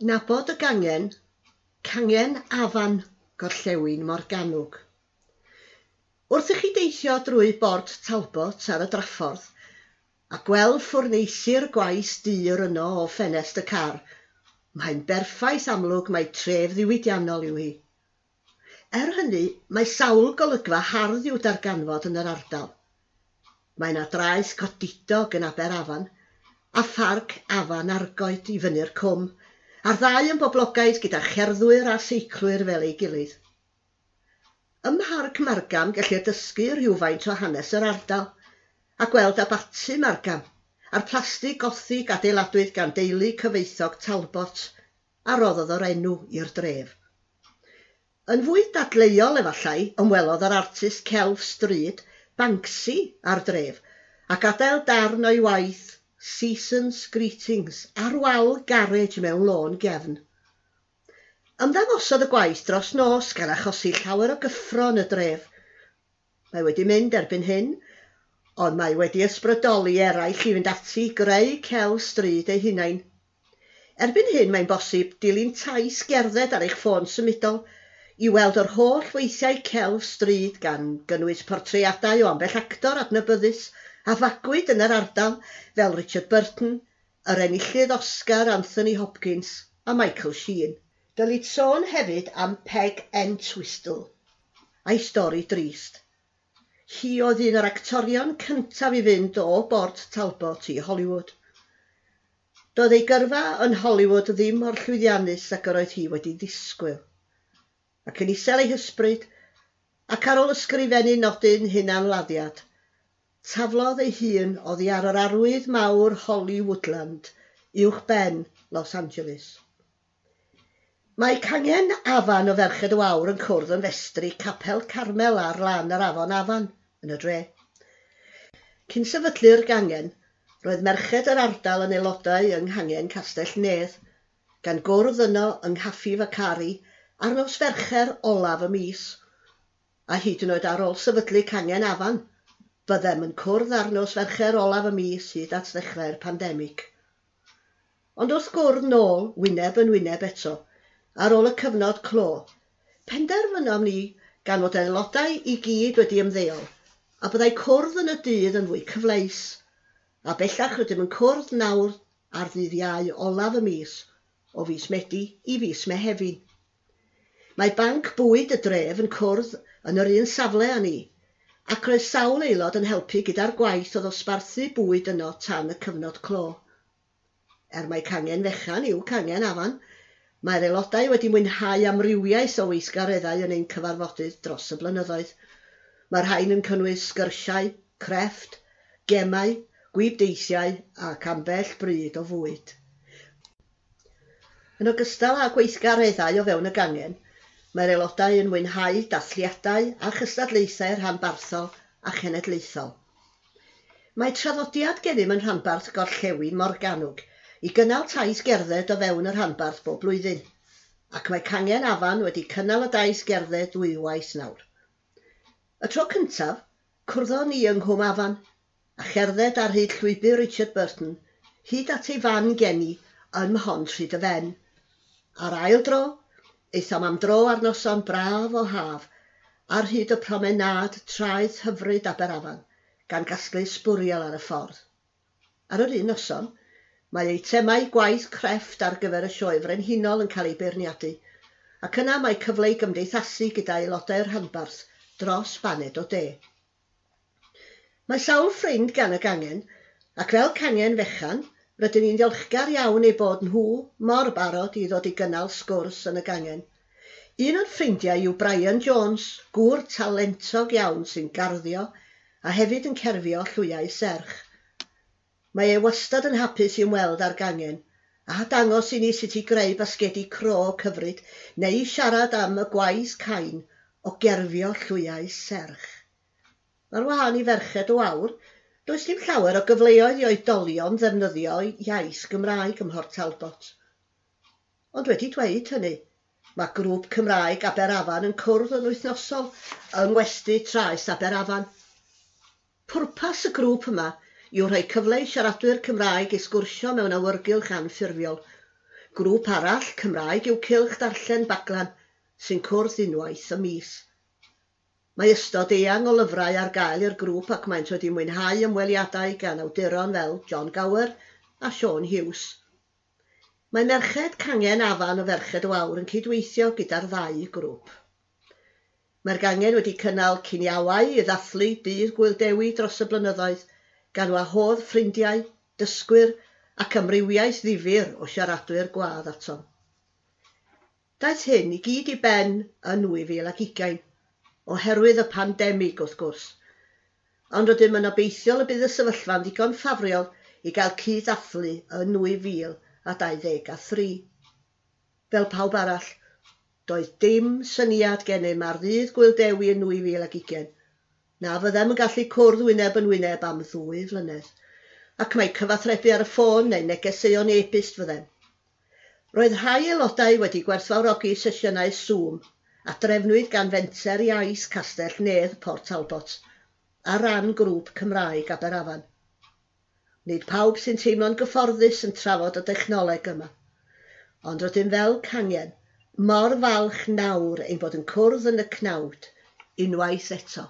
Nabod y gangen, cangen afan gorllewin Morgannwg. Wrth i chi deithio drwy bord Talbot ar y draffordd a gweld ffwrneisi'r gwaith dyr yno o ffenest y car, mae'n berffaith amlwg mae tref ddiwydiannol yw hi. Er hynny, mae sawl golygfa hardd i'w darganfod yn yr ardal. Mae yna draeth codidog yn Aberafan a pharc afan argoed i fyny'r cwm a'r ddau yn boblogaidd gyda cherddwyr a seiclwyr fel ei gilydd. Ym Mharc Margam gellir dysgu rhywfaint o hanes yr ardal a gweld abati Margam a'r plastig gothig adeiladwyd gan deulu cyfeithog Talbot a roddodd o'r enw i'r dref. Yn fwy dadleuol efallai, ymwelodd yr artist Celf Stryd Banksy ar dref a gadael darn o'i waith Season's Greetings ar wal garej mewn lôn gefn. Ymddangosodd y gwaith dros nos gan achosi llawer o gyffron y dref. Mae wedi mynd erbyn hyn, ond mae wedi ysbrydoli eraill i fynd ati greu cel stryd ei hunain. Erbyn hyn mae'n bosib dilyn tais gerdded ar eich ffôn symudol i weld yr holl weithiau celf stryd gan gynnwys portreadau o ambell actor adnabyddus a fagwyd yn yr ardal fel Richard Burton, yr enillydd Oscar Anthony Hopkins a Michael Sheen. Dylid sôn hefyd am Peg Entwistle a'i stori drist. Hi oedd un o'r actorion cyntaf i fynd o Bort Talbot i Hollywood. Doedd ei gyrfa yn Hollywood ddim o'r llwyddiannus ac yr oedd hi wedi disgwyl. Ac yn isel ei hysbryd, ac ar ôl ysgrifennu nodyn hunan laddiad, Taflodd ei hun oddi ar yr arwydd mawr Holly Woodland, uwchben Los Angeles. Mae cangen afan o ferched o awr yn cwrdd yn festri capel Carmel ar lan yr afon afan yn y dre. Cyn sefydlu'r gangen, roedd merched yr ardal yn aelodau yng nghangen Castell Nedd, gan gwrdd yno yng Nghaffi y Cari ar nos fercher olaf y mis, a hyd yn oed ar ôl sefydlu cangen afan Byddem yn cwrdd ar nos Fercher olaf y mis hyd at ddechrau'r pandemig. Ond wrth gwrdd nôl, wyneb yn wyneb eto, ar ôl y cyfnod clo, penderfynom ni gan fod aelodau i gyd wedi ymddeol, a byddai cwrdd yn y dydd yn fwy cyfleus, a bellach rydym yn cwrdd nawr ar ddydd iau olaf y mis, o fus Medi i fus Mehefin. Mae banc bwyd y dref yn cwrdd yn yr un safle â ni, ac roedd sawl aelod yn helpu gyda'r gwaith o ddosbarthu bwyd yno tan y cyfnod clo. Er mae cangen fechan yw cangen afan, mae'r aelodau wedi mwynhau amrywiaeth o weithgareddau yn ein cyfarfodydd dros y blynyddoedd. Mae'r rhain yn cynnwys sgyrsiau, crefft, gemau, gwybdeithiau ac ambell bryd o fwyd. Yn ogystal â gweithgareddau o fewn y gangen, Mae'r aelodau yn mwynhau dathliadau a chystadlaethau rhanbarthol a chenedlaethol. Mae traddodiad gennym yn rhanbarth gorllewi Morganwg i gynnal tais gerdded o fewn y rhanbarth bob blwyddyn, ac mae cangen afan wedi cynnal y dais gerdded ddwywaith nawr. Y tro cyntaf, cwrddon ni yng Nghwm Afan a cherdded ar hyd llwybr Richard Burton hyd at ei fan geni yn Mhon Tryd y Fen. Ar ail dro, Aethom am dro ar noson braf o haf ar hyd y promenad traeth hyfryd Aberafan gan gasglu sbwriel ar y ffordd. Ar yr un noson, mae eitemau gwaith crefft ar gyfer y sioe frenhinol yn cael ei beirniadu, ac yna mae cyfle i gymdeithasu gyda aelodau'r rhanbarth dros baned o de. Mae sawl ffrind gan y gangen, ac fel cangen fechan, Rydyn ni'n ddiolchgar iawn ei bod nhw mor barod i ddod i gynnal sgwrs yn y gangen. Un o'r ffrindiau yw Brian Jones, gŵr talentog iawn sy'n garddio a hefyd yn cerfio llwyau serch. Mae ei wastad yn hapus i'n weld ar gangen a dangos i ni sut i greu basgedi cro cyfryd neu siarad am y gwaith cain o gerfio llwyau serch. Mae'r wahân i ferched o awr, Does dim llawer o gyfleoedd i oedolion ddefnyddio iaith Gymraeg ym Mhort Talbot. Ond wedi dweud hynny, mae grŵp Cymraeg Aberafan yn cwrdd yn wythnosol yng ngwesti traeth Aberafan. Pwrpas y grŵp yma yw rhoi cyfle i siaradwyr Cymraeg i sgwrsio mewn awyrgylch anffurfiol. Grŵp arall Cymraeg yw Cylch Darllen Baglan sy'n cwrdd unwaith y mis. Mae ystod eang o lyfrau ar gael i'r grŵp ac maent wedi mwynhau ymweliadau gan awduron fel John Gower a Sean Hughes. Mae merched cangen afan o ferched o awr yn cydweithio gyda'r ddau grŵp. Mae'r gangen wedi cynnal ciniawau i ddathlu dydd gwyldewi dros y blynyddoedd gan wahodd ffrindiau, dysgwyr ac amrywiaeth ddifur o siaradwyr gwadd ato. Daeth hyn i gyd i ben yn 2020 oherwydd y pandemig wrth gwrs. Ond rydym yn obeithiol y bydd y sefyllfa'n ddigon ffafriol i gael cyd-athlu yn 2023. Fel pawb arall, doedd dim syniad gennym ar ddydd gwyldewi yn 2020 na fyddem yn gallu cwrdd wyneb yn wyneb am ddwy flynedd ac mae cyfathrebu ar y ffôn neu negeseuon e-byst fyddem. Roedd rhai aelodau wedi gwerthfawrogi sesiynau Zoom – a drefnwyd gan fenter Iais Castell Nedd Port Talbot a ran grŵp Cymraeg Aberafan. Nid pawb sy'n teimlo'n gyfforddus yn trafod y dechnoleg yma, ond rydym fel cangen mor falch nawr ein bod yn cwrdd yn y cnawd unwaith eto.